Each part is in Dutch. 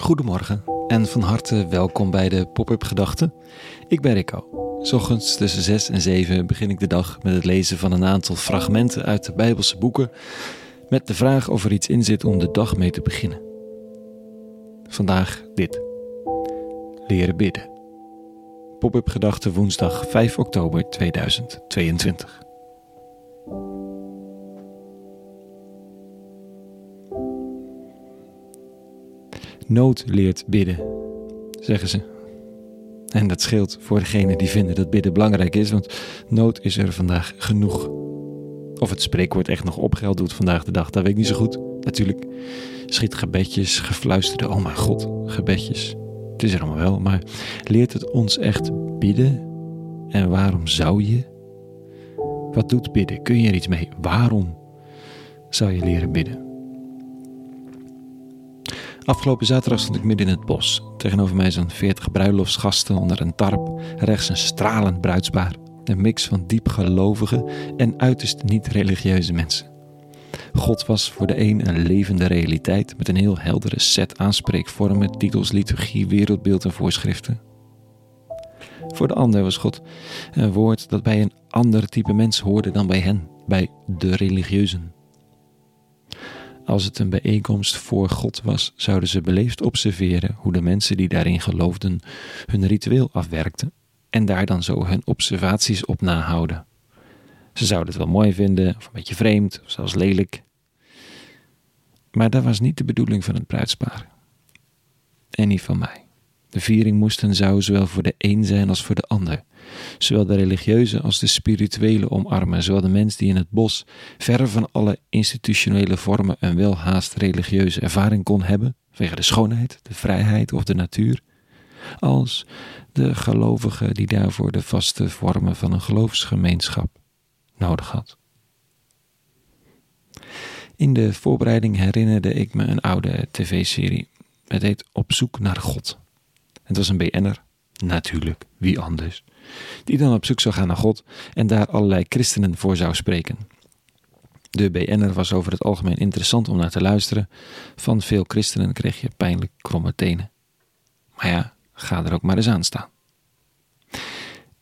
Goedemorgen en van harte welkom bij de Pop-up Gedachten. Ik ben Rico. Ochtends tussen 6 en 7 begin ik de dag met het lezen van een aantal fragmenten uit de Bijbelse boeken met de vraag of er iets in zit om de dag mee te beginnen. Vandaag dit. Leren bidden. Pop-up Gedachten woensdag 5 oktober 2022. Nood leert bidden, zeggen ze. En dat scheelt voor degenen die vinden dat bidden belangrijk is, want nood is er vandaag genoeg. Of het spreekwoord echt nog opgeld doet vandaag de dag, dat weet ik niet zo goed. Natuurlijk schiet gebedjes, gefluisterde, oh mijn god, gebedjes. Het is er allemaal wel, maar leert het ons echt bidden? En waarom zou je? Wat doet bidden? Kun je er iets mee? Waarom zou je leren bidden? Afgelopen zaterdag stond ik midden in het bos. Tegenover mij zo'n veertig bruiloftsgasten onder een tarp. Rechts een stralend bruidspaar. Een mix van diepgelovige en uiterst niet-religieuze mensen. God was voor de een een levende realiteit met een heel heldere set aanspreekvormen, titels, liturgie, wereldbeeld en voorschriften. Voor de ander was God een woord dat bij een ander type mens hoorde dan bij hen, bij de religieuzen. Als het een bijeenkomst voor God was, zouden ze beleefd observeren hoe de mensen die daarin geloofden hun ritueel afwerkten en daar dan zo hun observaties op nahouden. Ze zouden het wel mooi vinden, of een beetje vreemd, of zelfs lelijk. Maar dat was niet de bedoeling van het bruidspaar. En niet van mij. De viering moest en zou zowel voor de een zijn als voor de ander. Zowel de religieuze als de spirituele omarmen, zowel de mens die in het bos, verre van alle institutionele vormen, een welhaast religieuze ervaring kon hebben, vanwege de schoonheid, de vrijheid of de natuur, als de gelovige die daarvoor de vaste vormen van een geloofsgemeenschap nodig had. In de voorbereiding herinnerde ik me een oude tv-serie. Het heet Op zoek naar God. Het was een BN'er, natuurlijk, wie anders, die dan op zoek zou gaan naar God en daar allerlei christenen voor zou spreken. De BN'er was over het algemeen interessant om naar te luisteren. Van veel christenen kreeg je pijnlijk kromme tenen. Maar ja, ga er ook maar eens aan staan.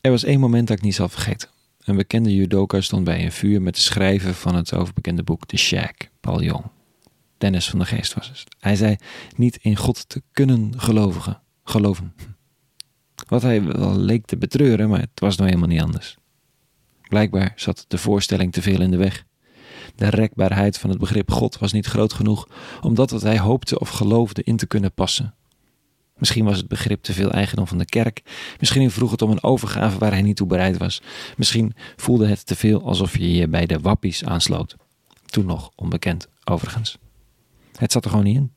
Er was één moment dat ik niet zal vergeten. Een bekende judoka stond bij een vuur met de schrijver van het overbekende boek The Shack, Paul Jong. Dennis van de Geest was het. Hij zei niet in God te kunnen gelovigen, geloven. Wat hij wel leek te betreuren, maar het was nou helemaal niet anders. Blijkbaar zat de voorstelling te veel in de weg. De rekbaarheid van het begrip God was niet groot genoeg om dat wat hij hoopte of geloofde in te kunnen passen. Misschien was het begrip te veel eigendom van de kerk. Misschien vroeg het om een overgave waar hij niet toe bereid was. Misschien voelde het te veel alsof je je bij de wappies aansloot. Toen nog onbekend, overigens. Het zat er gewoon niet in.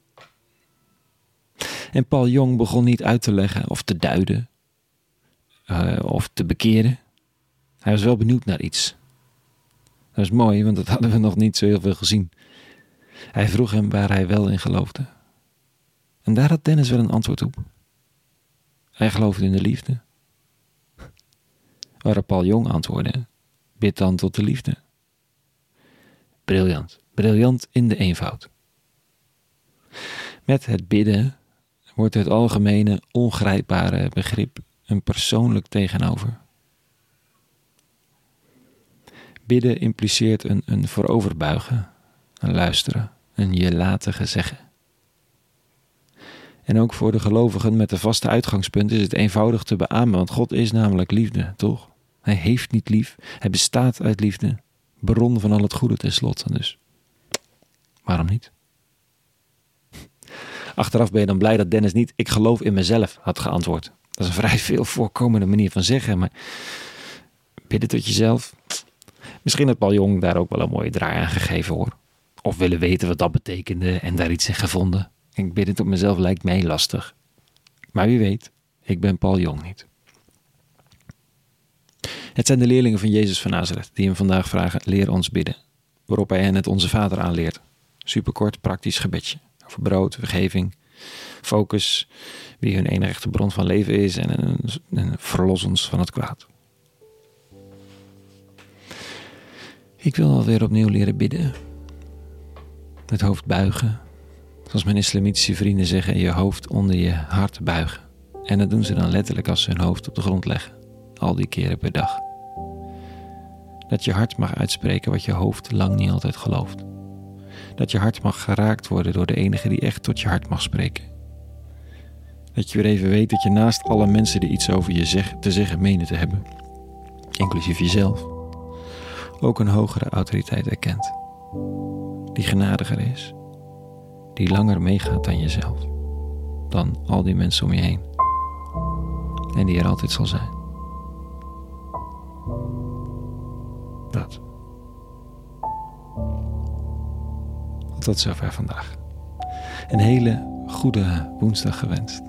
En Paul Jong begon niet uit te leggen of te duiden uh, of te bekeren. Hij was wel benieuwd naar iets. Dat is mooi, want dat hadden we nog niet zo heel veel gezien. Hij vroeg hem waar hij wel in geloofde. En daar had Dennis wel een antwoord op. Hij geloofde in de liefde. Waarop Paul Jong antwoordde: Bid dan tot de liefde. Briljant, briljant in de eenvoud. Met het bidden wordt het algemene, ongrijpbare begrip een persoonlijk tegenover. Bidden impliceert een, een vooroverbuigen, een luisteren, een je laten gezeggen. En ook voor de gelovigen met de vaste uitgangspunt is het eenvoudig te beamen, want God is namelijk liefde, toch? Hij heeft niet lief, hij bestaat uit liefde, bron van al het goede tenslotte, dus waarom niet? Achteraf ben je dan blij dat Dennis niet ik geloof in mezelf had geantwoord. Dat is een vrij veel voorkomende manier van zeggen, maar bidden tot jezelf. Misschien had Paul Jong daar ook wel een mooie draai aan gegeven hoor. Of willen weten wat dat betekende en daar iets in gevonden. Ik bidden tot mezelf lijkt mij lastig. Maar wie weet, ik ben Paul Jong niet. Het zijn de leerlingen van Jezus van Nazareth die hem vandaag vragen: leer ons bidden. Waarop hij hen het Onze Vader aanleert. Superkort, praktisch gebedje. Brood, vergeving, focus, wie hun enige echte bron van leven is en, en, en verlos ons van het kwaad. Ik wil alweer opnieuw leren bidden. Het hoofd buigen, Zoals mijn islamitische vrienden zeggen, je hoofd onder je hart buigen. En dat doen ze dan letterlijk als ze hun hoofd op de grond leggen, al die keren per dag. Dat je hart mag uitspreken wat je hoofd lang niet altijd gelooft. Dat je hart mag geraakt worden door de enige die echt tot je hart mag spreken. Dat je weer even weet dat je naast alle mensen die iets over je zeg, te zeggen menen te hebben, inclusief jezelf, ook een hogere autoriteit erkent. Die genadiger is, die langer meegaat dan jezelf, dan al die mensen om je heen. En die er altijd zal zijn. Dat. Tot zover vandaag. Een hele goede woensdag gewenst.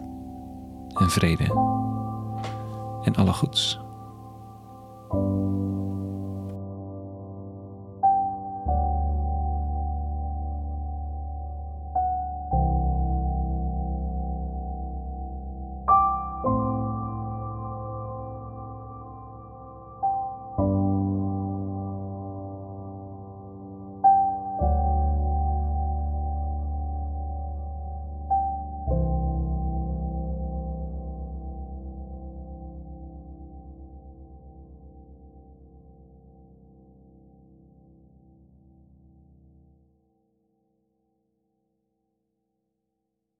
En vrede. En alle goeds.